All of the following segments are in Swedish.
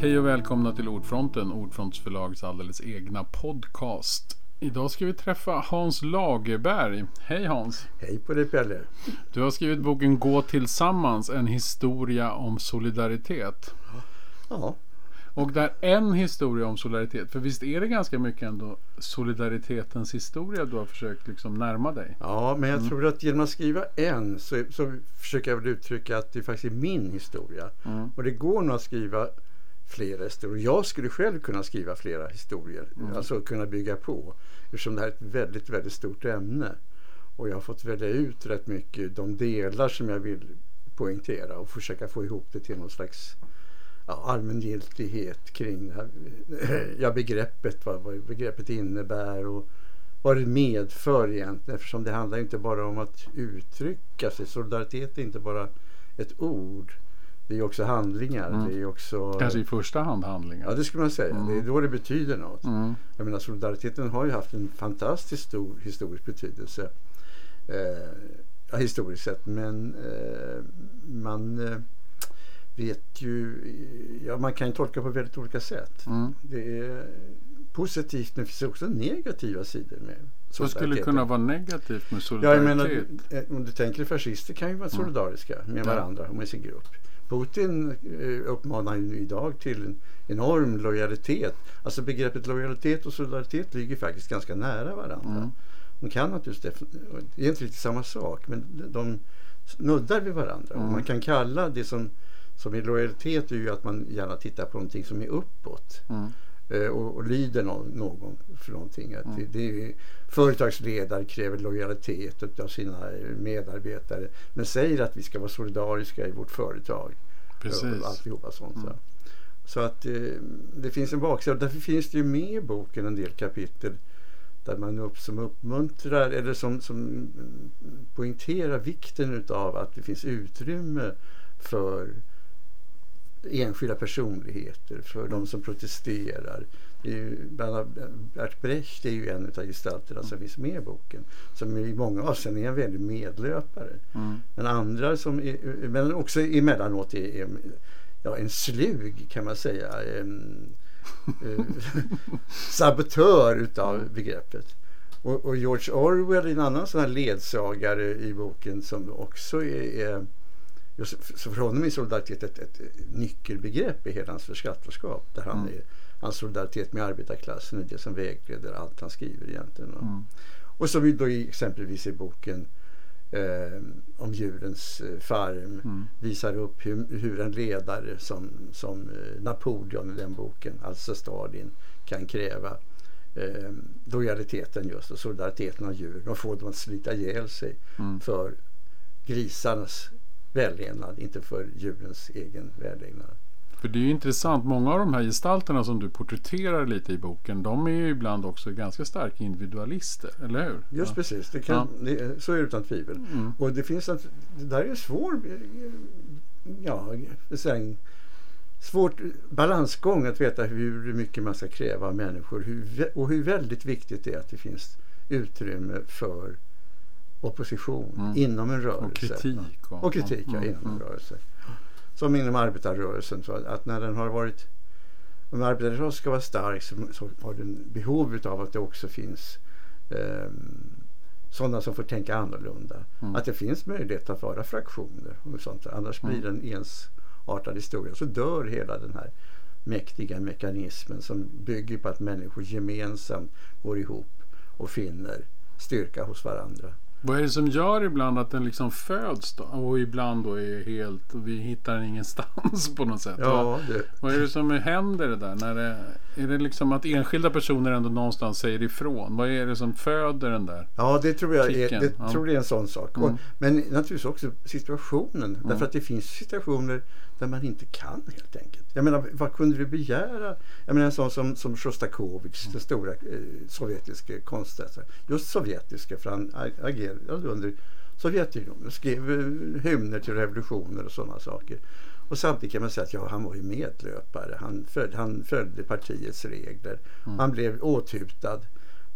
Hej och välkomna till Ordfronten, Ordfronts förlags alldeles egna podcast. Idag ska vi träffa Hans Lagerberg. Hej Hans! Hej på dig Pelle! Du har skrivit boken Gå tillsammans, en historia om solidaritet. Ja. Och där en historia om solidaritet, för visst är det ganska mycket ändå solidaritetens historia du har försökt liksom närma dig? Ja, men jag mm. tror att genom att skriva en så, så försöker jag väl uttrycka att det faktiskt är min historia. Mm. Och det går nog att skriva flera historier. Jag skulle själv kunna skriva flera historier, mm. alltså kunna bygga på. Eftersom det här är ett väldigt, väldigt stort ämne. Och jag har fått välja ut rätt mycket de delar som jag vill poängtera och försöka få ihop det till någon slags ja, allmängiltighet kring här, ja, begreppet, vad, vad begreppet innebär och vad det medför egentligen. Eftersom det handlar inte bara om att uttrycka sig. Solidaritet är inte bara ett ord. Det är också handlingar. Mm. Det är också, Kanske i första hand handlingar. Ja, det skulle man säga. Mm. Det är då det betyder något. Mm. Jag menar, solidariteten har ju haft en fantastiskt stor historisk betydelse. Eh, historiskt sett. Men eh, man eh, vet ju... Ja, man kan ju tolka på väldigt olika sätt. Mm. Det är positivt men det finns också negativa sidor med Vad skulle kunna vara negativt med solidaritet? Ja, jag menar, eh, om du tänker fascister kan ju vara mm. solidariska med varandra och med sin grupp. Putin eh, uppmanar ju idag till en enorm lojalitet. Alltså begreppet lojalitet och solidaritet ligger faktiskt ganska nära varandra. Mm. De kan naturligtvis, det är inte riktigt samma sak, men de nuddar vid varandra. Mm. Man kan kalla det som, som är lojalitet är ju att man gärna tittar på någonting som är uppåt. Mm. Eh, och, och lyder någon, någon för någonting. Att mm. det, det företagsledare kräver lojalitet av sina medarbetare men säger att vi ska vara solidariska i vårt företag. Precis. Och alltihopa sånt. Mm. Så att eh, det finns en baksida. Därför finns det ju med i boken en del kapitel där man upp, som uppmuntrar eller som, som poängterar vikten av att det finns utrymme för enskilda personligheter, för de som protesterar. Det är ju, Bert Brecht är ju en av gestalterna som finns med i boken. Som i många avseenden är en väldig medlöpare. Mm. Men andra som är, men också emellanåt är, är ja, en slug kan man säga. En, eh, sabotör utav mm. begreppet. Och, och, George Orwell är en annan sån här ledsagare i boken som också är, är just, så för honom är solidaritet ett, ett, nyckelbegrepp i hela hans författarskap. Där han mm. är, hans solidaritet med arbetarklassen är det som vägleder allt han skriver egentligen. Mm. Och så då exempelvis i boken eh, om djurens eh, farm mm. visar upp hur, hur, en ledare som, som eh, Napoleon i den boken, alltså Stalin, kan kräva eh, lojaliteten just och solidariteten av djuren och få dem att slita ihjäl sig mm. för grisarnas vällevnad, inte för djurens egen vällevnad. För det är ju intressant, många av de här gestalterna som du porträtterar lite i boken, de är ju ibland också ganska starka individualister, eller hur? Just ja. precis, det kan, ja. det, så är det utan tvivel. Mm. Och det finns att, det där är svår, ja, en svårt balansgång att veta hur mycket man ska kräva av människor hur, och hur väldigt viktigt det är att det finns utrymme för opposition mm. inom en rörelse. Och kritik. Och, och kritik ja, mm. inom en mm. rörelse. Som inom arbetarrörelsen. Så att när den har varit om arbetarrörelsen ska vara stark så, så har den behov av att det också finns eh, sådana som får tänka annorlunda. Mm. Att det finns möjlighet att vara fraktioner och sånt. Annars blir det en ensartad historia. Så dör hela den här mäktiga mekanismen som bygger på att människor gemensamt går ihop och finner styrka hos varandra. Vad är det som gör ibland att den liksom föds då? Och ibland då är helt, och vi hittar den ingenstans på något sätt. Ja, det... Vad är det som händer det där? När det, är det liksom att enskilda personer ändå någonstans säger ifrån? Vad är det som föder den där Ja, det tror jag är, det ja. tror det är en sån sak. Mm. Och, men naturligtvis också situationen. Mm. Därför att det finns situationer där man inte kan helt enkelt. Jag menar, vad kunde du begära? Jag menar en sån som, som Sjostakovitj, mm. den stora eh, sovjetiska konstnären. Just sovjetiska, för han agerade under Sovjetunionen. Skrev eh, hymner till revolutioner och sådana saker. Och samtidigt kan man säga att ja, han var ju medlöpare. Han, följde, han följde partiets regler. Mm. Han blev åthutad.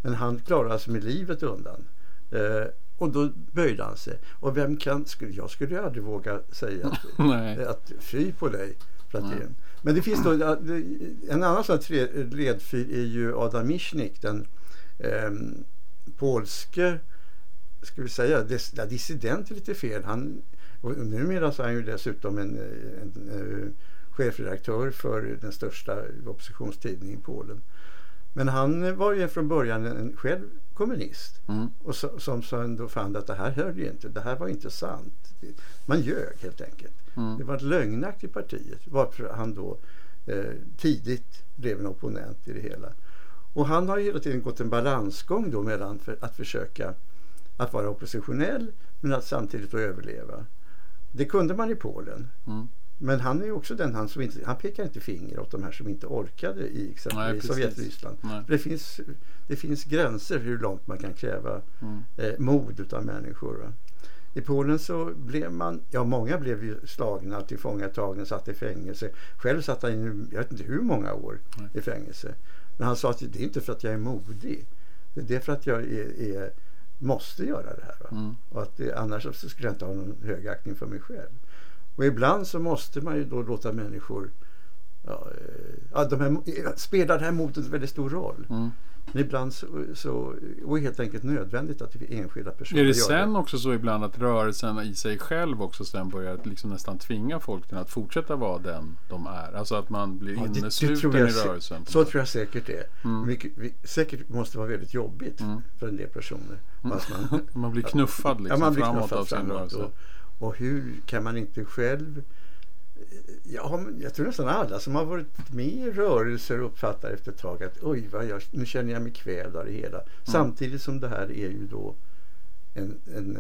Men han klarade sig med livet undan. Eh, och då böjde han sig. Och vem kan, skulle, jag skulle aldrig våga säga att, att fy på dig. Att det, Men det finns då en annan sån ledfyr är ju Adam Michnik, den eh, polske, ska vi säga, dis, ja, dissident är lite fel. Han, och numera så är han ju dessutom en, en, en, en chefredaktör för den största oppositionstidningen i Polen. Men han var ju från början en, själv kommunist. Mm. Och så, som sen då fann att det här hörde ju inte, det här var inte sant. Man ljög helt enkelt. Mm. Det var ett lögnaktigt partiet varför han då eh, tidigt blev en opponent i det hela. Och han har hela tiden gått en balansgång då mellan för att försöka att vara oppositionell men att samtidigt överleva. Det kunde man i Polen. Mm. Men han är också den han som inte, han pekar inte finger åt de här som inte orkade i exempelvis Sovjetryssland. Det finns, det finns gränser hur långt man kan kräva mm. eh, mod av människor. Va? I Polen så blev man, ja många blev ju slagna, tillfångatagna, satt i fängelse. Själv satt han i, jag vet inte hur många år Nej. i fängelse. Men han sa att det är inte för att jag är modig. Det är för att jag är, är måste göra det här. Mm. Och att det, annars så skulle jag inte ha någon högaktning för mig själv. Och ibland så måste man ju då låta människor ja, eh, de här, spelar det här motet en väldigt stor roll. Mm. Men ibland så, så och helt enkelt nödvändigt att enskilda personer gör det. Är det sen också så ibland att rörelsen i sig själv också sen börjar liksom nästan tvinga folk till att fortsätta vara den de är? Alltså att man blir ja, innesluten i rörelsen. Så tror jag säkert det är. Mm. Mycket, säkert måste vara väldigt jobbigt mm. för en del personer. Mm. Man, man blir knuffad liksom ja, man blir framåt knuffad av sin rörelse. Och, och hur kan man inte själv Ja, jag tror nästan alla som har varit med i rörelser uppfattar efter ett tag att oj, vad jag, nu känner jag mig kvävd av det hela. Mm. Samtidigt som det här är ju då en, en,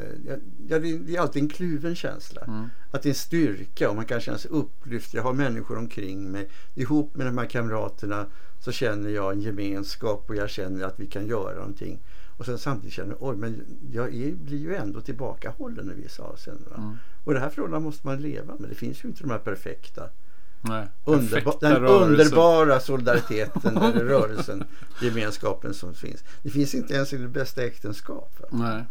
ja, det är alltid en kluven känsla. Mm. Att det är en styrka och man kan känna sig upplyft. Jag har människor omkring mig. Ihop med de här kamraterna så känner jag en gemenskap och jag känner att vi kan göra någonting. Och sen samtidigt känner oj men jag är, blir ju ändå tillbakahållen i vissa avseenden. Mm. Och det här förhållandet måste man leva med. Det finns ju inte de här perfekta Nej, Underba den rörelsen. underbara solidariteten eller rörelsen, gemenskapen som finns. Det finns inte ens i det bästa äktenskap. Nej.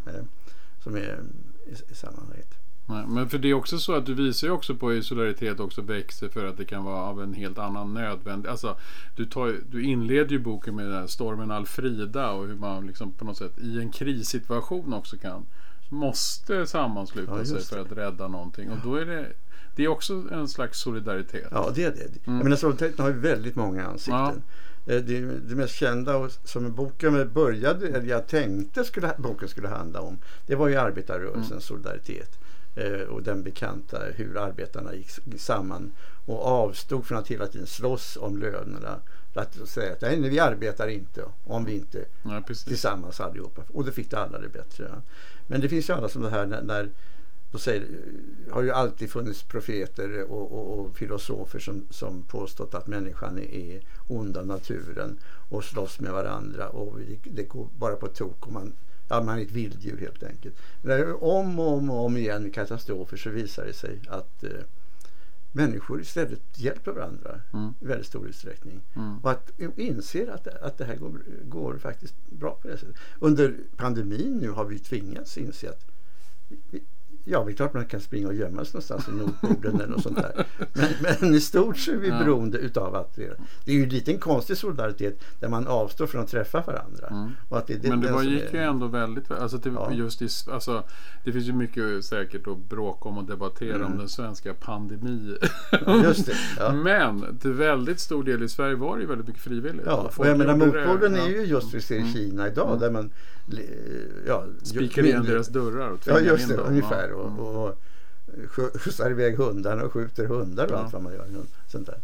Som är i, i sammanhanget. Nej, men för det är också så att du visar ju också på hur solidaritet också växer för att det kan vara av en helt annan nödvändig... Alltså, du, tar, du inleder ju boken med den här stormen Alfrida och hur man liksom på något sätt i en krissituation också kan måste sammansluta ja, sig för att rädda någonting. Och då är det det är också en slags solidaritet. Ja, det är det. Mm. Men solidariteten har ju väldigt många ansikten. Ja. Eh, det, det mest kända och som boken började, eller jag tänkte skulle, boken skulle handla om, det var ju arbetarrörelsens mm. solidaritet. Eh, och den bekanta hur arbetarna gick samman och avstod från att hela tiden slåss om lönerna. Att säga att nej, vi arbetar inte om vi inte ja, tillsammans allihopa. Och då fick det alla det bättre. Ja. Men det finns ju andra som det här när, när då säger, har ju alltid funnits profeter och, och, och, filosofer som, som påstått att människan är ond av naturen och slåss med varandra och det går bara på tok och man, ja, man är ett vilddjur helt enkelt. Men om och om, och om igen katastrofer så visar det sig att eh, människor istället hjälper varandra mm. i väldigt stor utsträckning. Mm. Och att inser att, att det här går, går faktiskt bra på det sättet. Under pandemin nu har vi tvingats inse att vi, Ja, det är klart man kan springa och gömma sig någonstans i Nordpolen eller något sånt där. Men, men, i stort så är vi ja. beroende utav att det, det är ju en konstig solidaritet där man avstår från att träffa varandra. Mm. Att det, det, men det var, gick ju ändå väldigt alltså, det, ja. just i, alltså, det finns ju mycket säkert att bråka om och debattera mm. om den svenska pandemin. ja. Men till väldigt stor del i Sverige var det ju väldigt mycket frivilligt. Ja, och jag menar motpolen är ju just vi ser i mm. Kina idag mm. där man ja, spikar in deras dörrar och Ja, just det, ungefär. Och, och, och skjutsar iväg hundarna och skjuter hundar och ja. allt vad man gör. Sånt där.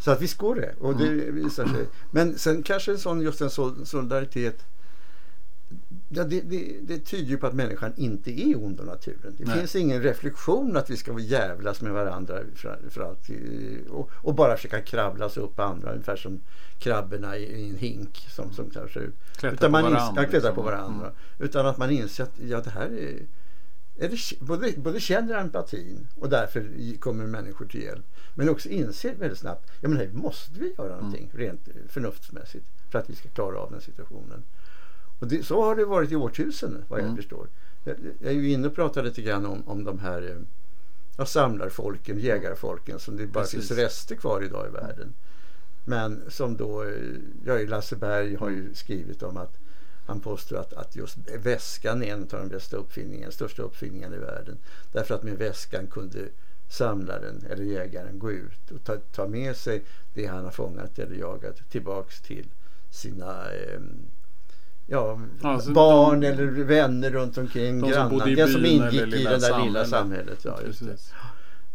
Så att visst går det. Och det visar sig. Men sen kanske en sån, just en solidaritet Ja, det, det, det, tyder ju på att människan inte är ond av naturen. Det Nej. finns ingen reflektion att vi ska jävlas med varandra för, för att, och, och, bara försöka kravla sig upp på andra ungefär som krabborna i, i en hink som, som tar sig ut. Klättra Utan man på varandra. Ins, liksom. på varandra. Mm. Utan att man inser att ja, det här är, det, både, både känner empatin och därför kommer människor till hjälp. Men också inser väldigt snabbt ja, men här måste vi göra någonting mm. rent förnuftsmässigt för att vi ska klara av den situationen. Och det, så har det varit i årtusenden vad jag mm. förstår. Jag, jag är ju inne och pratar lite grann om, om de här ja, samlarfolken, jägarfolken som det bara Precis. finns rester kvar idag i världen. Men som då, eh, ja, Lasse Berg har ju skrivit om att han påstår att, att just väskan är en av de bästa uppfinningarna, största uppfinningarna i världen. Därför att med väskan kunde samlaren eller jägaren gå ut och ta, ta med sig det han har fångat eller jagat tillbaks till sina eh, ja, Alltså, barn de- eller vänner runt omkring, de som grannar. som byn ingick i det där lilla samhället. samhället. Ja.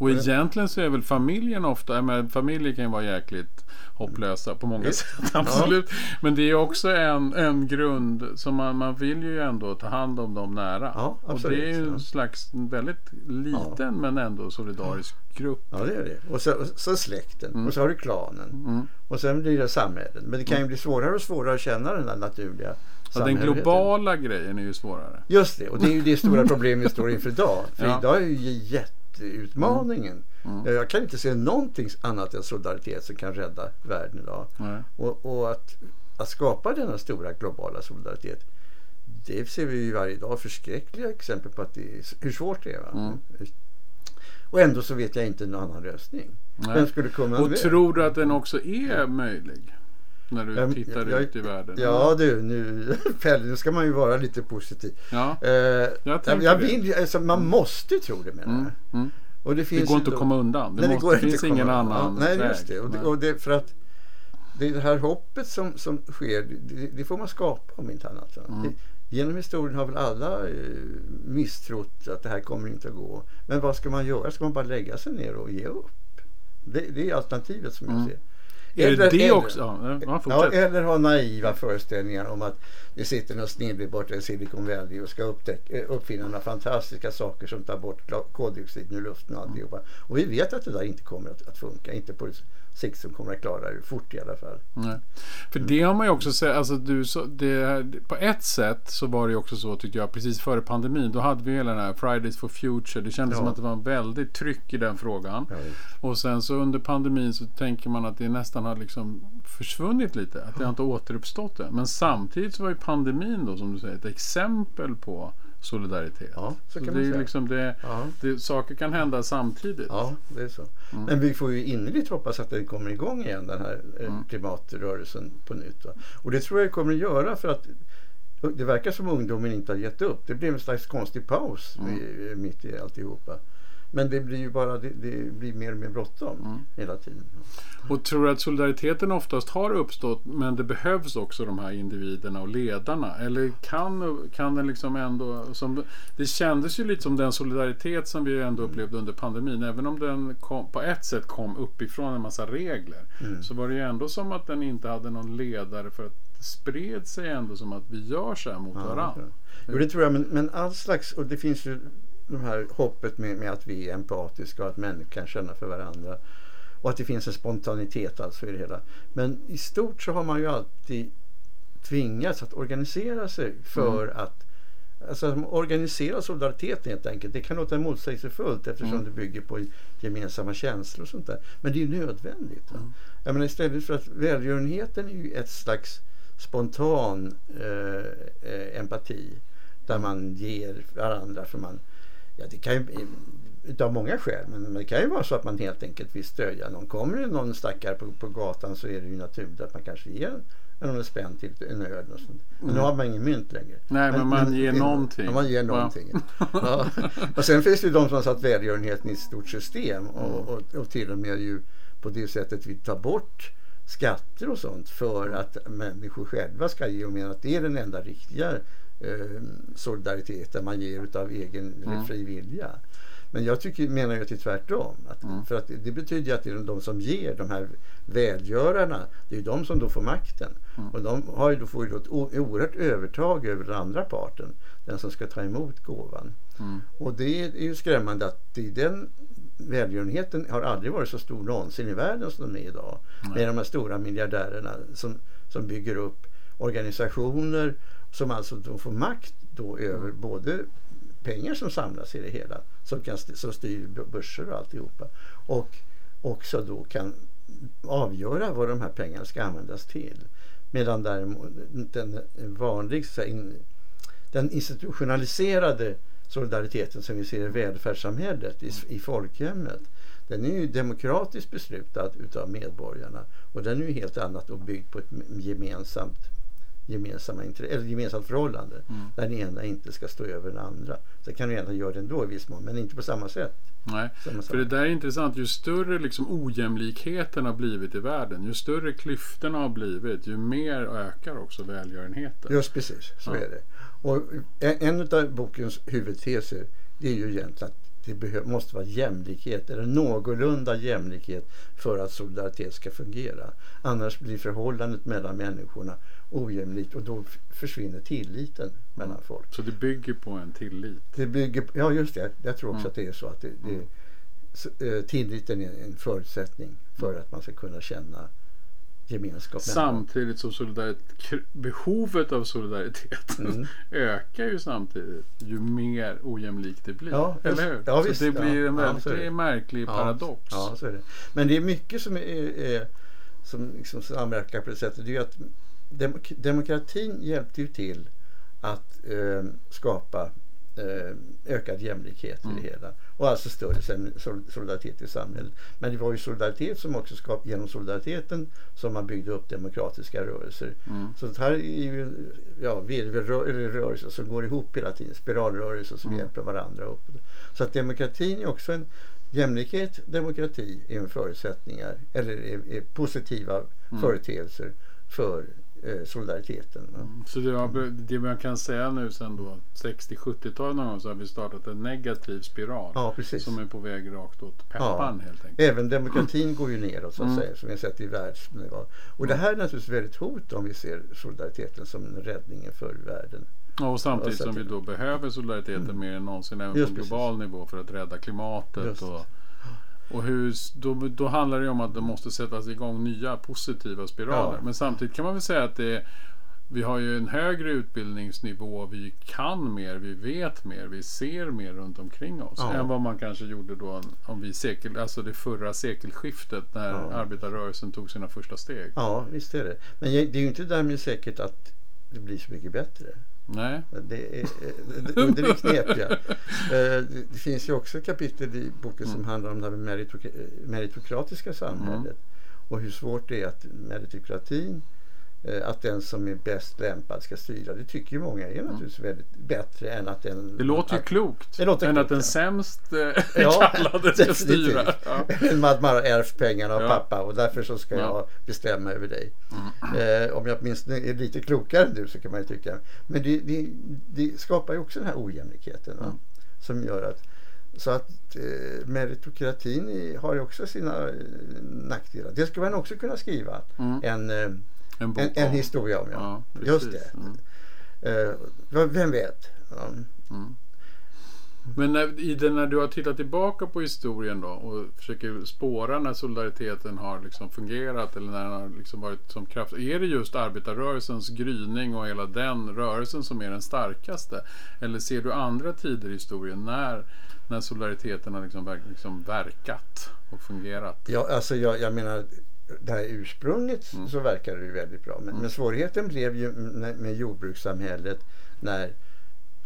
Och egentligen så är väl familjen ofta, menar, familjer kan ju vara jäkligt hopplösa på många Visst. sätt. Absolut. Men det är också en, en grund som man, man vill ju ändå ta hand om dem nära. Ja, och det är ju ja. en slags väldigt liten men ändå solidarisk grupp. Ja, det är det. Och så, och så släkten. Och så har du klanen. Mm. Och sen blir det samhället. Men det kan ju bli svårare och svårare att känna den där naturliga Ja, den globala grejen är ju svårare. Just det. Och det är ju det stora problemet vi står inför idag. För Ja. idag är ju jätteutmaningen. Mm. Jag kan inte se någonting annat än solidaritet som kan rädda världen idag. Nej. Och, och att, att skapa denna stora globala solidaritet. Det ser vi ju varje dag förskräckliga exempel på att det är, hur svårt det är. Mm. Och ändå så vet jag inte någon annan lösning. Nej. Vem skulle komma Och med? tror du att den också är möjlig? När du Jag- tittar jag- ut i världen? Ja du, nu, Pelle, nu ska man ju vara lite positiv. Ja. Eh, jag, jag vill, alltså, man måste tro det det Mm. här. Mm. Och det, finns Det går inte då- att komma undan. Det, Nej, måste, det finns ingen komma- annan ja, Nej, väg. just det. Och, det, och det. För att det, här hoppet som, som sker, det, det får man skapa om inte annat. Mm. Genom historien har väl alla eh, misstrott att det här kommer inte att gå. Men vad ska man göra? Ska man bara lägga sig ner och ge upp? Det, det är alternativet som jag Mm. ser. Är det Eller- det eller- också? Ja, ja, eller ha naiva föreställningar om att det sitter någon snille borta i Silicon Valley och ska upptäcka, eh, uppfinna några fantastiska saker som tar bort koldioxiden ur luften och alltihopa. Och vi vet att det där inte kommer att, att funka. Inte på som kommer att klara det fort i alla fall. Nej. För det har man ju också sett, alltså du, så, det, på ett sätt så var det ju också så tyckte jag, precis före pandemin, då hade vi hela den här Fridays for Future. Det kändes Ja. som att det var en väldigt tryck i den frågan. Ja, Och sen så under pandemin så tänker man att det nästan har liksom försvunnit lite. Att det har inte återuppstått än. Men samtidigt så var ju pandemin då som du säger ett exempel på solidaritet. Ja, så kan det man säga. liksom det, ja, det, saker kan hända samtidigt. ja, det är så. Mm. Men vi får ju innerligt hoppas att den kommer igång igen den här eh, Mm. klimatrörelsen på nytt. Va? Och det tror jag kommer att göra för att det verkar som ungdomen inte har gett upp. Det blev en slags konstig paus Mm. i- mitt i alltihopa. Men det blir ju bara det, det blir mer och mer bråttom Mm. hela tiden. Och tror du att solidariteten oftast har uppstått men det behövs också de här individerna och ledarna? Eller kan, kan den liksom ändå... Som, det kändes ju lite som den solidaritet som vi ändå upplevde under pandemin. Även om den kom, på ett sätt kom uppifrån en massa regler. Mm. Så var det ju ändå som att den inte hade någon ledare för att det spred sig ändå som att vi gör så här mot Ja, varandra. Jo, det tror jag. Men, men all slags, och det finns ju det här hoppet med, med att vi är empatiska och att människor kan känna för varandra. Och att det finns en spontanitet alltså i det hela. Men i stort så har man ju alltid tvingats att organisera sig för att Alltså att organisera solidaritet helt enkelt. Det kan låta motsägelsefullt eftersom Mm. det bygger på gemensamma känslor och sånt där. Men det är ju nödvändigt. Mm. Jag menar, istället för att välgörenheten är ju ett slags spontan eh, eh, empati. Där man ger varandra för man, ja det kan ju utav många skäl, men men det kan ju vara så att man helt enkelt vill stödja någon. Kommer det någon stackare på, på gatan så är det ju naturligt att man kanske ger en, spänn till en öl och sånt. Men nu Mm. har man ingen mynt längre. Nej, men man ger någonting. Ja, man ger Ja. någonting. Ja. Och sen finns det ju de som har satt välgörenheten i ett stort system och, Mm. och, och till och med ju på det sättet vi tar bort skatter och sånt för att människor själva ska ge och menar att det är den enda riktiga eh, solidariteten man ger utav egen Mm. fri vilja. Men jag tycker, menar ju att det är tvärtom. Att, Mm. För att det, betyder ju att det är de som ger, de här välgörarna, det är ju de som då får makten. Mm. Och de har ju då, får ju då ett oerhört övertag över den andra parten, den som ska ta emot gåvan. Mm. Och det är ju skrämmande att det, den välgörenheten har aldrig varit så stor någonsin i världen som den är idag. Med de här stora miljardärerna som, som bygger upp organisationer som alltså då får makt då över både pengar som samlas i det hela som, kan, som styr börser och alltihopa och också då kan avgöra vad de här pengarna ska användas till. Medan däremot den vanlig, så här, in, den institutionaliserade solidariteten som vi ser i välfärdssamhället, i, i folkhemmet. Den är ju demokratiskt beslutad utav medborgarna och den är ju helt annat och byggd på ett gemensamt gemensamma, eller gemensamt förhållande. Mm. Där den ena inte ska stå över den andra. Sen kan den ena göra det ändå i viss mån, men inte på samma sätt. Nej, för det där är intressant. Ju större liksom ojämlikheten har blivit i världen, ju större klyftorna har blivit, ju mer ökar också välgörenheten. Just precis, så ja. är det. Och en av bokens huvudteser det är ju egentligen att det måste vara jämlikhet eller någorlunda jämlikhet för att solidaritet ska fungera. Annars blir förhållandet mellan människorna ojämlikt och då försvinner tilliten mellan mm. folk. Så det bygger på en tillit? Det bygger, ja just det, jag tror också mm. att det är så att det, det, mm. eh, tilliten är en förutsättning för mm. att man ska kunna känna gemenskap. Samtidigt som behovet av solidaritet mm. ökar ju samtidigt ju mer ojämlikt det blir. Ja, Eller hur? Ja, visst, så det blir en väldigt ja, märklig paradox. Ja, så är det. Men det är mycket som, är, är som liksom samverkar på det sättet. Det är att demok demokratin hjälpte ju till att eh, skapa ökad jämlikhet mm. i det hela. Och alltså större solidaritet i samhället. Men det var ju solidaritet som också skapade, genom solidariteten som man byggde upp demokratiska rörelser. Mm. Så det här är ju ja, virvelrörelser som går ihop hela tiden. Spiralrörelser som mm. hjälper varandra upp. Så att demokratin är också en jämlikhet, demokrati är en förutsättningar eller är, är positiva mm. företeelser för eh, solidariteten. Mm. Så det, har, det man kan säga nu sen då 60-70-talet någon gång så har vi startat en negativ spiral. Ja, som är på väg rakt åt peppan ja. helt enkelt. Även demokratin går ju neråt så att mm. säga som vi har sett i världsnivå. Och det här är naturligtvis väldigt hot om vi ser solidariteten som räddningen för världen. Ja, och samtidigt som vi då behöver solidariteten mm. mer än någonsin även Just på global precis. nivå för att rädda klimatet. Just. Och och hur, då, då handlar det om att det måste sättas igång nya positiva spiraler. Ja. Men samtidigt kan man väl säga att det vi har ju en högre utbildningsnivå, vi kan mer, vi vet mer, vi ser mer runt omkring oss ja. än vad man kanske gjorde då om vi sekel, alltså det förra sekelskiftet när ja. arbetarrörelsen tog sina första steg. Ja, visst är det. Men det är ju inte därmed säkert att det blir så mycket bättre. Nej. Det är, det, det är knepiga. Eh, det finns ju också kapitel i boken som mm. handlar om det meritokratiska samhället. Mm. Och hur svårt det är att meritokratin Eh, att den som är bäst lämpad ska styra. Det tycker ju många är naturligtvis mm. väldigt bättre än att den... Det låter ju att, klokt. Det låter än klokt, att den ja. sämst eh, ja, kallade ska styra. Ja. man har ärvt pengarna av ja. pappa och därför så ska jag bestämma över dig. Mm. Eh, om jag åtminstone är lite klokare än du så kan man ju tycka. Men det, det, det skapar ju också den här ojämlikheten. Mm. Som gör att så att eh, meritokratin har ju också sina eh, nackdelar. Det skulle man också kunna skriva. Mm. En eh, en, en, en historia om, ja. ja Just det. Mm. Uh, vem vet? Um. Mm. Men när, i den, när du har tittat tillbaka på historien då och försöker spåra när solidariteten har liksom fungerat eller när den har liksom varit som kraft. Är det just arbetarrörelsens gryning och hela den rörelsen som är den starkaste? Eller ser du andra tider i historien när, när solidariteten har liksom, liksom verkat och fungerat? Ja, alltså jag, jag menar det här ursprunget mm. så verkar det ju väldigt bra. Men, mm. men svårigheten blev ju med, med jordbrukssamhället när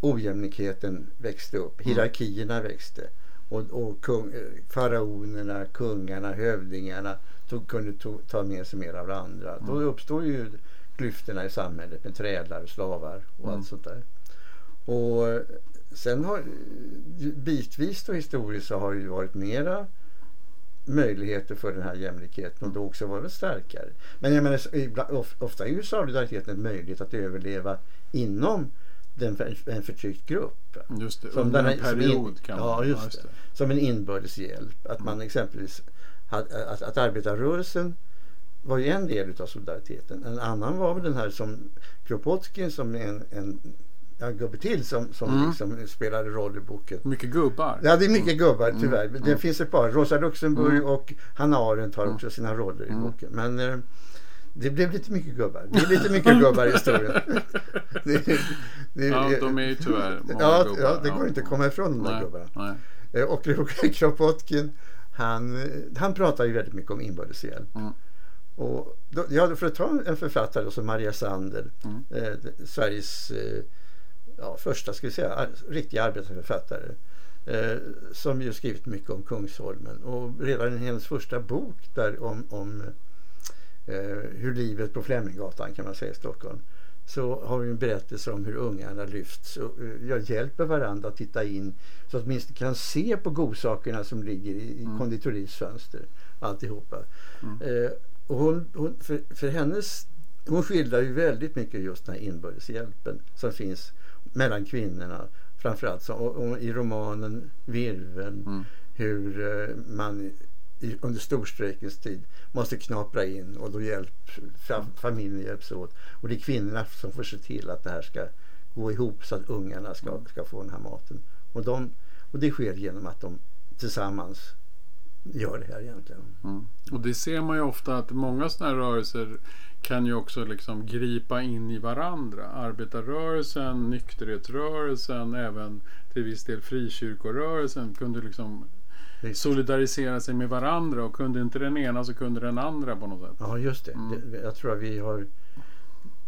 ojämlikheten växte upp. Mm. Hierarkierna växte. Och, och kung, faraonerna, kungarna, hövdingarna tog, kunde to, ta med sig mer av det andra. Mm. Då uppstår ju klyftorna i samhället med trädlar, slavar och mm. allt sånt där. Och sen har bitvis då historiskt så har det ju varit mera möjligheter för den här jämlikheten och då också vara starkare. Men jag menar, ofta är ju solidariteten en möjlighet att överleva inom den, en förtryckt grupp. Just det, som under en period in, kan. Ja, just, just det. Som en inbördes hjälp. Att man exempelvis att, att, att arbetarrörelsen var ju en del av solidariteten. En annan var väl den här som Kropotkin som en, en en gubbe till som, som mm. liksom spelade roll i boken. Mycket gubbar. Ja, det är mycket gubbar mm. tyvärr. Mm. Det finns ett par. Rosa Luxemburg mm. och Hanna Arendt har mm. också sina roller i mm. boken. Men eh, det blev lite mycket gubbar. Det är lite mycket gubbar i historien. det, det, ja, de är ju tyvärr många ja, gubbar. Ja, det går ja. inte att komma ifrån de där gubbarna. Nej. Eh, och Kropotkin, han, han pratar ju väldigt mycket om inbördeshjälp. Mm. Och då, ja, för att ta en författare som Maria Sandel, mm. eh, Sveriges eh, ja, första ska vi säga, riktiga arbetarförfattare. Eh, som ju skrivit mycket om Kungsholmen. Och redan i hennes första bok där om, om eh, hur livet på Fleminggatan kan man säga i Stockholm. Så har vi en berättelse om hur ungarna lyfts och eh, jag hjälper varandra att titta in så att åtminstone kan se på godsakerna som ligger i, i Mm. konditoris fönster. Alltihopa. Mm. Eh, och hon, hon, för, för hennes, hon skildrar ju väldigt mycket just den här inbördeshjälpen som finns mellan kvinnorna. Framförallt så, och, och i romanen Virveln Mm. hur eh, man i, under storstrejkens tid måste knapra in och då hjälp, fa, familjen hjälps åt. Och det är kvinnorna som får se till att det här ska gå ihop så att ungarna ska, ska få den här maten. Och, de, och det sker genom att de tillsammans gör det här egentligen. Mm. Och det ser man ju ofta att många sådana här rörelser kan ju också liksom gripa in i varandra. Arbetarrörelsen, nykterhetsrörelsen, även till viss del frikyrkorörelsen kunde liksom Visst. solidarisera sig med varandra och kunde inte den ena så kunde den andra på något sätt. Ja, just det. Mm. det jag tror att vi har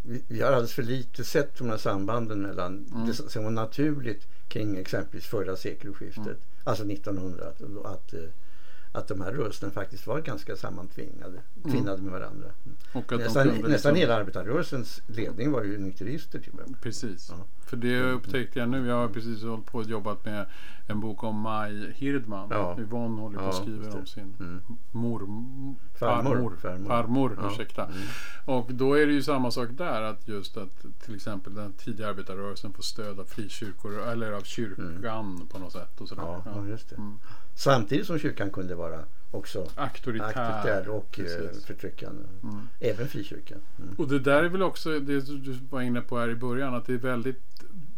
vi, vi har alldeles för lite sett de här sambanden mellan Mm. det som var naturligt kring exempelvis förra sekelskiftet, Mm. alltså 1900, att, att, eh, att de här rörelserna faktiskt var ganska sammantvingade, tvinnade med varandra. Och att de Nästan, nästan liksom- hela arbetarrörelsens ledning var ju nykterister till med. Precis. Ja. För det upptäckte jag nu. Jag har precis hållit på och jobbat med en bok om Maj Hirdman. Ja. Yvonne håller på och Ja, skriver det. om sin Mm. mor, Farmor. farmor. Farmor. farmor Ja. ursäkta. Mm. Och då är det ju samma sak där. Att just att till exempel den tidiga arbetarrörelsen får stöd av frikyrkor eller av kyrkan på något sätt. Och sådär. Ja, ja, just det. Samtidigt som kyrkan kunde vara också Auktoritär. auktoritär och eh, Precis. förtryckande. Mm. Även frikyrkan. Mm. Och det där är väl också det du var inne på här i början. Att det är väldigt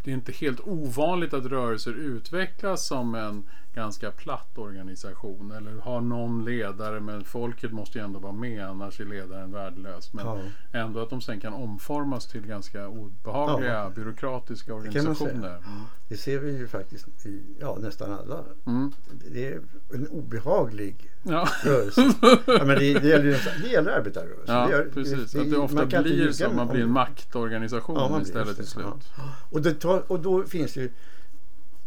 det är inte helt ovanligt att rörelser utvecklas som en ganska platt organisation. Eller har någon ledare men folket måste ju ändå vara med annars är ledaren värdelös. Men Ja. ändå att de sen kan omformas till ganska obehagliga Ja. byråkratiska organisationer. säga. Mm. Det ser vi ju faktiskt i ja, nästan alla. Mm. Det är en obehaglig Ja. rörelse. ja, men det, det, gäller, det gäller arbetarrörelsen. Ja, det gör- precis. det- att det ofta blir så. Man blir en maktorganisation Ja, man istället till det. slut. Och, det tar, och då finns det ju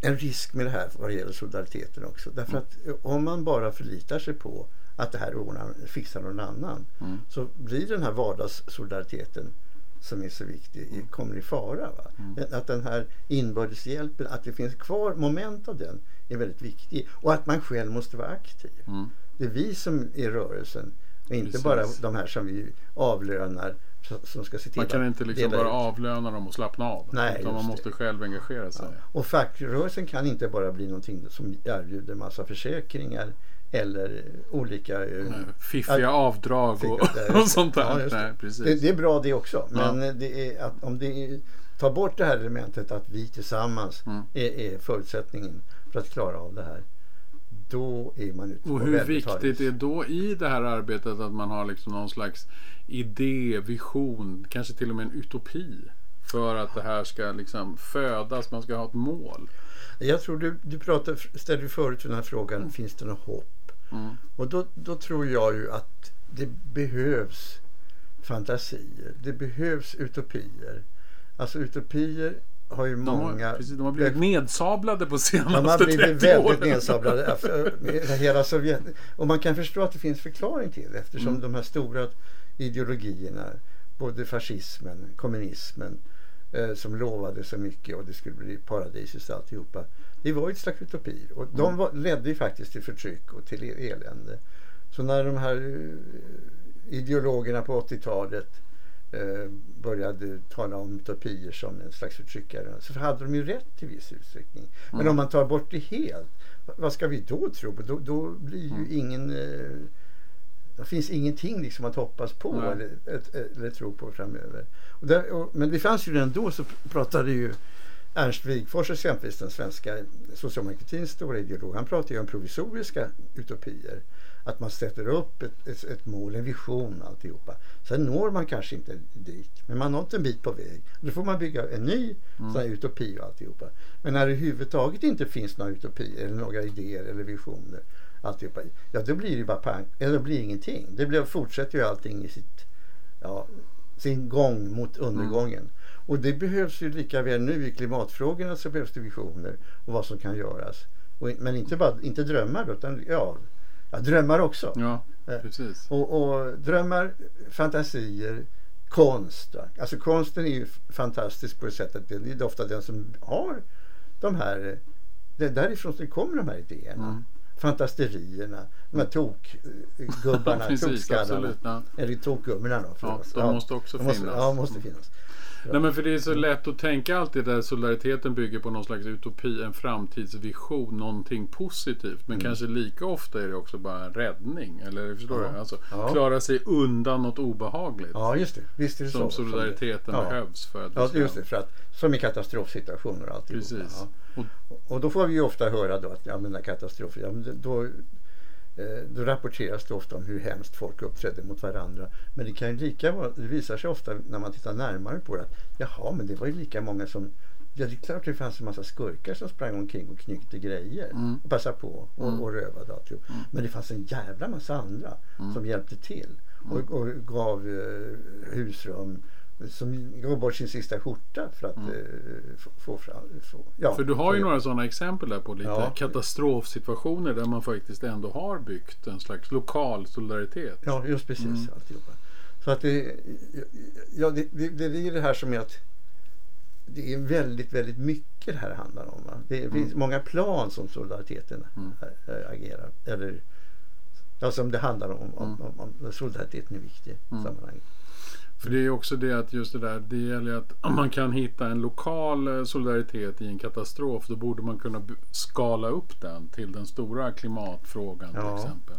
en risk med det här vad det gäller solidariteten också. Därför Mm. att om man bara förlitar sig på att det här ordnar, fixar någon annan Mm. så blir den här vardagssolidariteten som är så viktig i- kommer i fara. Mm. Att den här inbördeshjälpen, att det finns kvar moment av den är väldigt viktig. Och att man själv måste vara aktiv. Mm. Det är vi som är rörelsen och inte Precis. bara de här som vi avlönar som ska se till Man kan inte liksom bara ut. avlöna dem och slappna av. Nej, utan man måste det. själv engagera sig. Ja. Och fackrörelsen kan inte bara bli någonting som erbjuder massa försäkringar eller olika... eh, Fiffiga att- avdrag och, det. och sånt där. Ja, det. Nej, precis. Det, det är bra det också. Ja. Men det är att om det är, tar bort det här elementet att vi tillsammans Mm. är, är förutsättningen för att klara av det här. Då är man ute Och på hur väldigt hal viktigt är då i det här arbetet att man har liksom någon slags idé, vision, kanske till och med en utopi för att det här ska liksom födas, man ska ha ett mål. Jag tror du, du pratade, ställde förut den här frågan, finns det något hopp? Mm. Och då, då tror jag ju att det behövs fantasier. Det behövs utopier. Alltså utopier har ju De, har, många... precis, de har blivit nedsablade på senaste De har blivit 30 väldigt åren. nedsablade. Alltså, Hela Sovjet. Och man kan förstå att det finns förklaring till det eftersom Mm. de här stora ideologierna, både fascismen, kommunismen, eh, som lovade så mycket och det skulle bli paradisiskt alltihopa. Det var ju ett slags utopi och de Mm. var, ledde ju faktiskt till förtryck och till e- elände. Så när de här eh, ideologerna på 80-talet eh, började tala om utopier som en slags förtryckare så hade de ju rätt i viss utsträckning. Men Mm. om man tar bort det helt, vad ska vi då tro på? Då, då blir ju Mm. ingen... Eh, det finns ingenting liksom att hoppas på Nej. eller, ett, eller tro på framöver. Och där, och, men det fanns ju redan då så pratade ju Ernst Wigforss exempelvis, den svenska socialdemokratins stora ideolog, han pratade ju om provisoriska utopier. Att man sätter upp ett, ett, ett mål, en vision alltihopa. Sen når man kanske inte dit, men man har nått en bit på väg. Då får man bygga en ny Mm. sån utopi och alltihopa. Men när det överhuvudtaget inte finns några utopier eller några idéer eller visioner alltihopa, ja då blir det ju bara pang, eller det blir ingenting. Det blir, fortsätter ju allting i sitt, ja, sin gång mot undergången. Och det behövs ju lika väl nu i klimatfrågorna så behövs det visioner och vad som kan göras. Och, men inte bara inte drömmar utan ja, ja drömmar också. Ja, precis. Och, och drömmar, fantasier, konst. Alltså konsten är ju fantastisk på det sättet. Det är ofta den som har de här, det är därifrån det kommer de här idéerna. Mm. Fantasterierna, de här tokgubbarna, tokskallarna. Ja. Eller tokgummorna då. Ja, de måste också de finnas. Måste, ja, måste finnas. Nej men för det är så lätt att tänka alltid där solidariteten bygger på någon slags utopi, en framtidsvision, någonting positivt. Men mm. kanske lika ofta är det också bara en räddning. Eller förstår ja. du? Alltså, ja. Klara sig undan något obehagligt. Ja just det. Visst är det som så. solidariteten som det. behövs för att Ja just det. För att, som i katastrofsituationer och alltihop. Precis. Ja. Och, och då får vi ju ofta höra då att ja, men katastrofer, ja, men då, Eh, då rapporteras det ofta om hur hemskt folk uppträdde mot varandra. Men det kan ju lika vara, det visar sig ofta när man tittar närmare på det att jaha, men det var ju lika många som Ja, det är klart det fanns en massa skurkar som sprang omkring och knyckte grejer mm. och passade på och, mm. och rövade alltihop. Mm. Men det fanns en jävla massa andra mm. som hjälpte till och, mm. och gav eh, husrum som gav bort sin sista skjorta för att mm. eh, få, fram... Ja, för du har ju några sådana exempel där på lite ja. katastrofsituationer där man faktiskt ändå har byggt en slags lokal solidaritet. Ja, just precis. Mm. Alltihopa. Så att det, ja, det, det, det är det här som är att det är väldigt, väldigt mycket det här handlar om. Va? Det mm. finns många plan som solidariteten mm. agerar. Eller ja, som det handlar om, om, mm. om, om solidariteten är viktig i mm. sammanhanget. För det är också det att just det där, det gäller att om man kan hitta en lokal eh, solidaritet i en katastrof då borde man kunna skala upp den till den stora klimatfrågan ja. till exempel.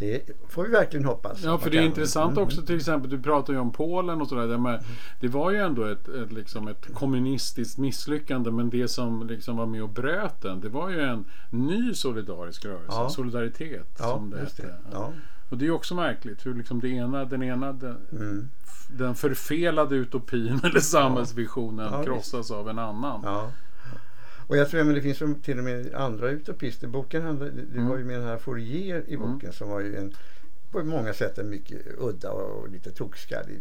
Det får vi verkligen hoppas. Ja, för det är intressant mm. också till exempel, du pratar ju om Polen och sådär. Mm. Det var ju ändå ett, ett, liksom ett kommunistiskt misslyckande men det som liksom var med och bröt den det var ju en ny solidarisk rörelse, ja. solidaritet ja, som det hette. Ja. Och det är också märkligt hur liksom det ena, den ena den, mm den förfelade utopin eller samhällsvisionen ja. krossas av en annan. Ja. Och jag tror att det finns till och med andra utopister. Boken handlar, du mm. var ju med den här Fourier i boken mm. som var ju en på många sätt en mycket udda och lite tokskallig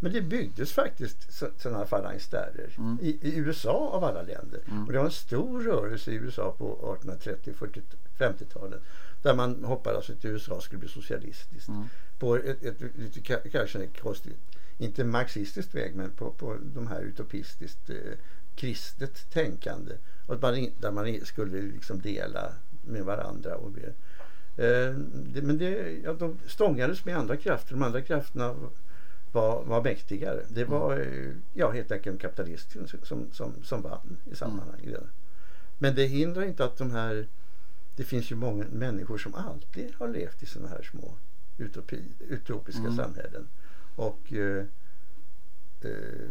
Men det byggdes faktiskt sådana phalanxtärer mm. I, i, USA av alla länder. Mm. Och det var en stor rörelse i USA på 1830, 40, 50-talet. Där man hoppades att USA skulle bli socialistiskt. Mm. På ett, ett, ett, kanske konstigt inte marxistisk väg men på, på de här utopistiskt eh, kristet tänkande. Och man, där man skulle liksom dela med varandra. Och. Eh, det, men det, ja, de stångades med andra krafter. De andra krafterna var, var mäktigare. Det mm. var eh, ja, helt enkelt kapitalisten som, som, som vann i sammanhanget. Mm. Men det hindrar inte att de här det finns ju många människor som alltid har levt i sådana här små utopi, utopiska mm. samhällen. Och eh, eh,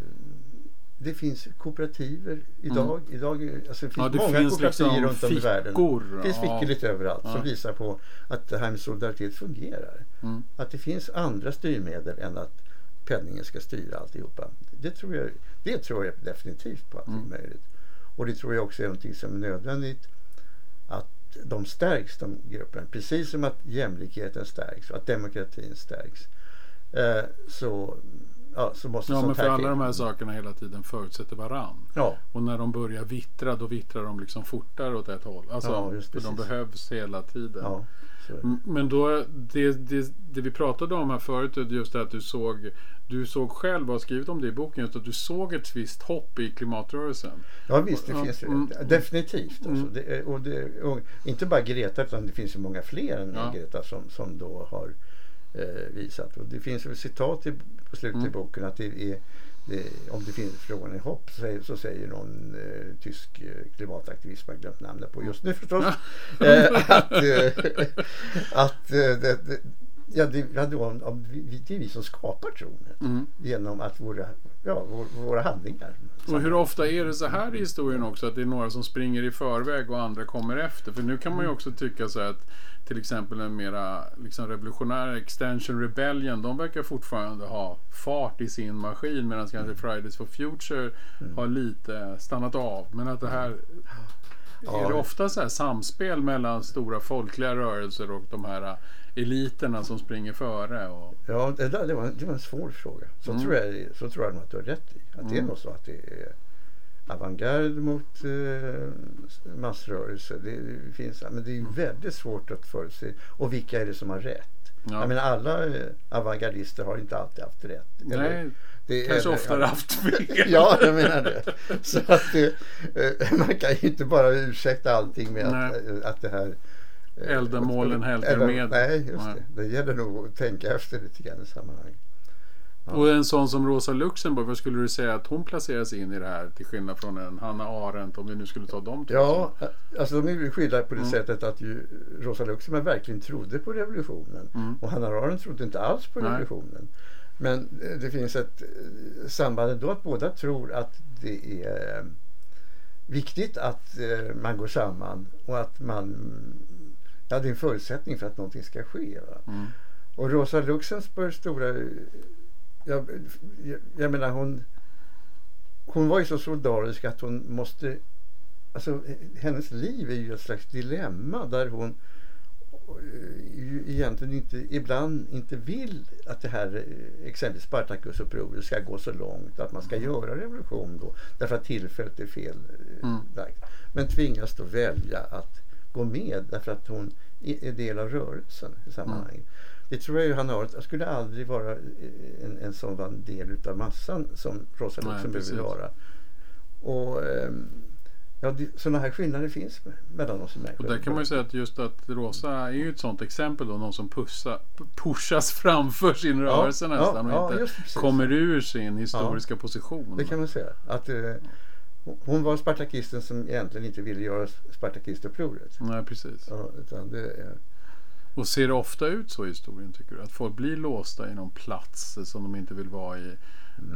det finns kooperativer idag. Mm. idag alltså det finns ja, det många finns kooperativer liksom runt om i världen. Det finns fickor lite överallt ja. som visar på att det här med solidaritet fungerar. Mm. Att det finns andra styrmedel än att penningen ska styra alltihopa. Det tror jag, det tror jag definitivt på att mm. det är möjligt. Och det tror jag också är någonting som är nödvändigt att de stärks, de grupperna. Precis som att jämlikheten stärks och att demokratin stärks. Eh, så, ja, så måste Ja, men för alla de här sakerna hela tiden förutsätter varann. Ja. Och när de börjar vittra, då vittrar de liksom fortare åt ett håll. Alltså, ja, för de behövs hela tiden. Ja. Men då, det, det, det, vi pratade om här förut, just det att du såg, du såg själv och har skrivit om det i boken, just att du såg ett visst hopp i klimatrörelsen. Ja visst, det finns mm, definitivt. Alltså. Mm. Det, och det, och inte bara Greta, utan det finns ju många fler än ja. Greta som, som då har eh, visat. Och det finns ett citat i, på slutet mm. i boken att det är det, om det finns frågan i hopp så säger, så säger någon eh, tysk eh, klimataktivist, jag glömt namnet på just nu förstås, eh, att, eh, att eh, det, det, ja, det, ja, det, är vi som skapar tron mm. genom att våra, ja, våra handlingar. Och hur ofta är det så här i historien också att det är några som springer i förväg och andra kommer efter? För nu kan man ju mm. också tycka så att till exempel en mera liksom, revolutionär Extension Rebellion, de verkar fortfarande ha fart i sin maskin medan kanske mm. Fridays for Future mm. har lite stannat av. Men att det här är det ofta så här samspel mellan stora folkliga rörelser och de här eliterna som springer före? Och... Ja, det, där, det, var, det var en svår fråga. Så, Mm. tror, jag, så tror jag att du har rätt i. Att det är Mm. nog så att det är avantgarde mot eh, massrörelse. Det, det finns, men det är Mm. väldigt svårt att förutse. Och vilka är det som har rätt? Ja. Jag menar alla eh, avantgardister har inte alltid haft rätt. Eller- Nej, det är- kanske eller- oftare ja. haft fel. Ja, jag menar det. Så att eh, man kan ju inte bara ursäkta allting med att, att det här... Eldemålen hälter eller- med. Nej, just Nej. det. Det gäller nog att tänka efter lite grann i sammanhanget. Ja. Och en sån som Rosa Luxemburg, vad skulle du säga att hon placeras in i det här till skillnad från en Hanna Arendt om vi nu skulle ta de två? Ja, alltså de är ju skilda på det Mm. sättet att ju Rosa Luxemburg verkligen trodde på revolutionen. Mm. Och Hanna Arendt trodde inte alls på Nej. revolutionen. Men eh, det finns ett eh, samband ändå att båda tror att det är eh, viktigt att man går samman och att man Ja, det är en förutsättning för att någonting ska ske. Mm. Och Rosa Luxemburgs stora... Jag, jag, jag menar hon... Hon var ju så solidarisk att hon måste... Alltså hennes liv är ju ett slags dilemma där hon eh, ju egentligen inte, ibland inte vill att det här eh, exempelvis Spartakusupproret ska gå så långt att man ska göra revolution då därför att tillfället är fel eh, Mm. Men tvingas då välja att gå med därför att hon är del av rörelsen i sammanhanget. Det tror jag ju han har. Jag skulle aldrig vara eh, en, en sådan del utav massan som Rosa Luxemburg vill vara. Och ehm, ja, sådana här skillnader finns me- mellan oss människor. Och där kan man ju säga att just att Rosa är ju ett sånt exempel då. Någon som pussa, pushas framför sin rörelse ja, nästan och ja, inte just precis. kommer ur sin historiska position. Det kan man säga. Att, eh, hon var spartakisten som egentligen inte ville göra Spartakistupproret. Nej, precis. Ja, utan det, är- Och ser det ofta ut så i historien tycker du? Att folk blir låsta i någon plats som de inte vill vara i?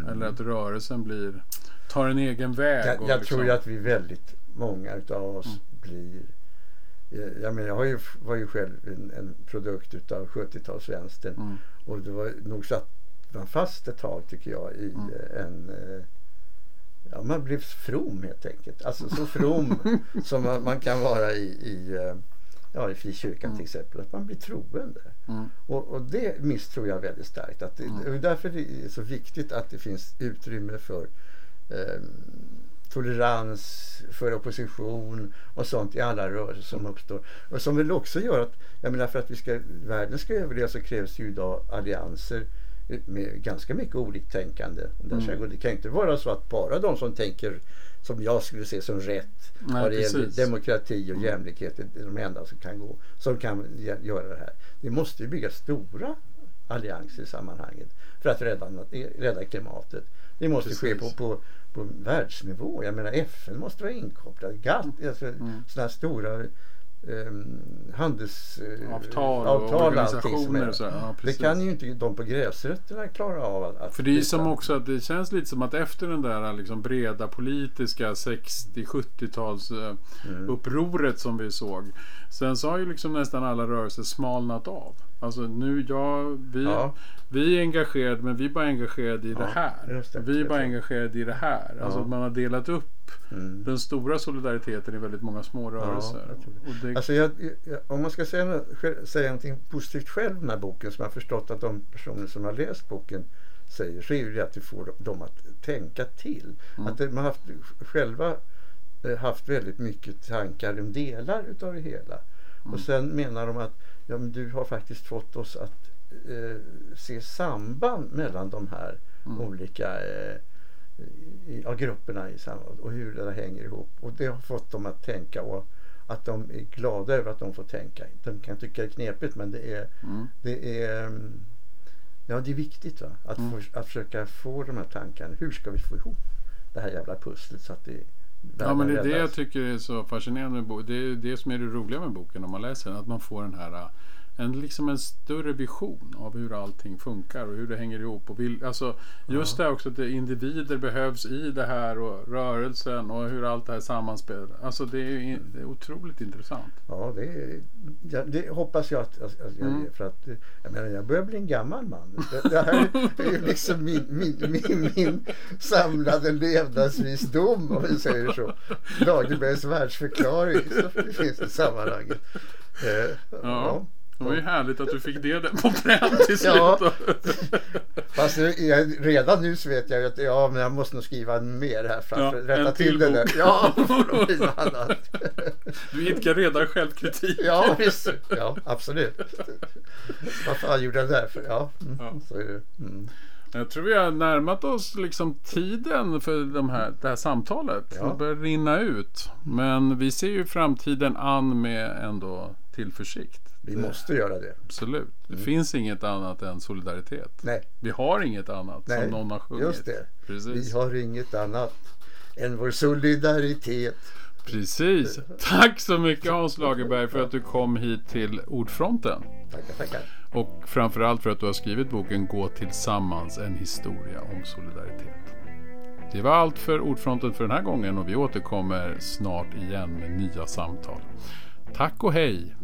Eller att rörelsen blir, tar en egen väg? jag, jag liksom- tror ju att vi väldigt många utav oss Mm. blir eh, jag, menar, jag har ju, var ju själv en, en produkt utav 70-talsvänstern Mm. och det var nog satt man fast ett tag tycker jag i Mm. eh, en eh, Ja, man blev from helt enkelt. Alltså så from som man, man kan vara i, i, eh, ja, i frikyrkan Mm. till exempel. Att man blir troende. Mm. Och, och det misstror jag väldigt starkt. Att det, Mm. därför är det så viktigt att det finns utrymme för eh, tolerans, för opposition och sånt i alla rörelser som uppstår. Och som väl också gör att, jag menar för att vi ska, världen ska överleva så krävs ju idag allianser med ganska mycket oliktänkande. Där Mm. Det kan inte vara så att bara de som tänker som jag skulle se som rätt Nej, vad det gäller precis. demokrati och Mm. jämlikhet är de enda som kan gå som kan göra det här. Det måste ju byggas stora allianser i sammanhanget för att rädda, rädda klimatet. Det måste ske på, Precis. på, på världsnivå. Jag menar FN måste vara inkopplad. GATT, alltså, Mm. sådana stora um, handels... eh, och och organisationer och så. Ja, Det kan ju inte de på gräsrötterna klara av. Att, att För det är som också att det känns lite som att efter den där liksom breda politiska 60-70-tals eh, Mm. upproret som vi såg. Sen så har ju liksom nästan alla rörelser smalnat av. Alltså nu, ja, vi, Ja. vi är engagerade men vi är bara engagerade i Ja, det här. det. vi är bara Jag engagerade i det här. Alltså Ja. man har delat upp Mm. den stora solidariteten i väldigt många små rörelser. jag och det, Alltså jag, jag, om man ska säga, nå- sj- säga någonting positivt själv här boken som jag förstått att de personer som har läst boken säger så är det att vi får dem att tänka till. Mm. Att de har haft, själva eh, haft väldigt mycket tankar om delar utav det hela. Mm. Och sen menar de att ja, men du har faktiskt fått oss att eh, se samband mellan de här Mm. olika eh, i, ja, grupperna i samhället och hur det där hänger ihop. Och det har fått dem att tänka och att de är glada över att de får tänka. De kan tycka det är knepigt men det är, mm. det är, ja, det är viktigt va? Att, Mm. få, att försöka få de här tankarna. Hur ska vi få ihop det här jävla pusslet så att det Ja men det är det jag tycker är så fascinerande. Det är det som är det roliga med boken om man läser den. Att man får den här en, liksom en större vision av hur allting funkar och hur det hänger ihop. Och vill, alltså, just det också att individer behövs i det här och rörelsen och hur allt det här sammanspelar. Alltså det är, det är otroligt intressant. Ja, det, är- ja, det hoppas jag att, att, att jag Mm. För att, jag menar, jag börjar bli en gammal man. Det, det här är ju liksom min, min, min, min samlade levnadsvisdom, om vi säger så. Lagerbergs världsförklaring det finns i sammanhanget. Eh, ja. Det var ju härligt att du fick det där på pränt till slut. Ja. Fast jag, redan nu så vet jag att ja, men jag måste nog skriva mer här för att Ja, rätta till till det där. Ja. Du idkar redan självkritik. Ja, visst. Ja, absolut. Vad fan gjorde jag där för? Ja, mm, Ja. så är det. Mm. Jag tror vi har närmat oss liksom tiden för de här, det här samtalet. Ja. Det börjar rinna ut. Men vi ser ju framtiden an med ändå tillförsikt. Vi Det- måste göra det. Absolut. Det Mm. finns inget annat än solidaritet. Nej, Vi har inget annat Nej, som någon har sjungit. just det. Precis. vi har inget annat än vår solidaritet. Precis. Tack så mycket Hans Lagerberg för att du kom hit till Ordfronten. Tackar, tackar. Och framförallt för att du har skrivit boken Gå tillsammans, en historia om solidaritet. Det var allt för Ordfronten för den här gången och vi återkommer snart igen med nya samtal. Tack och hej!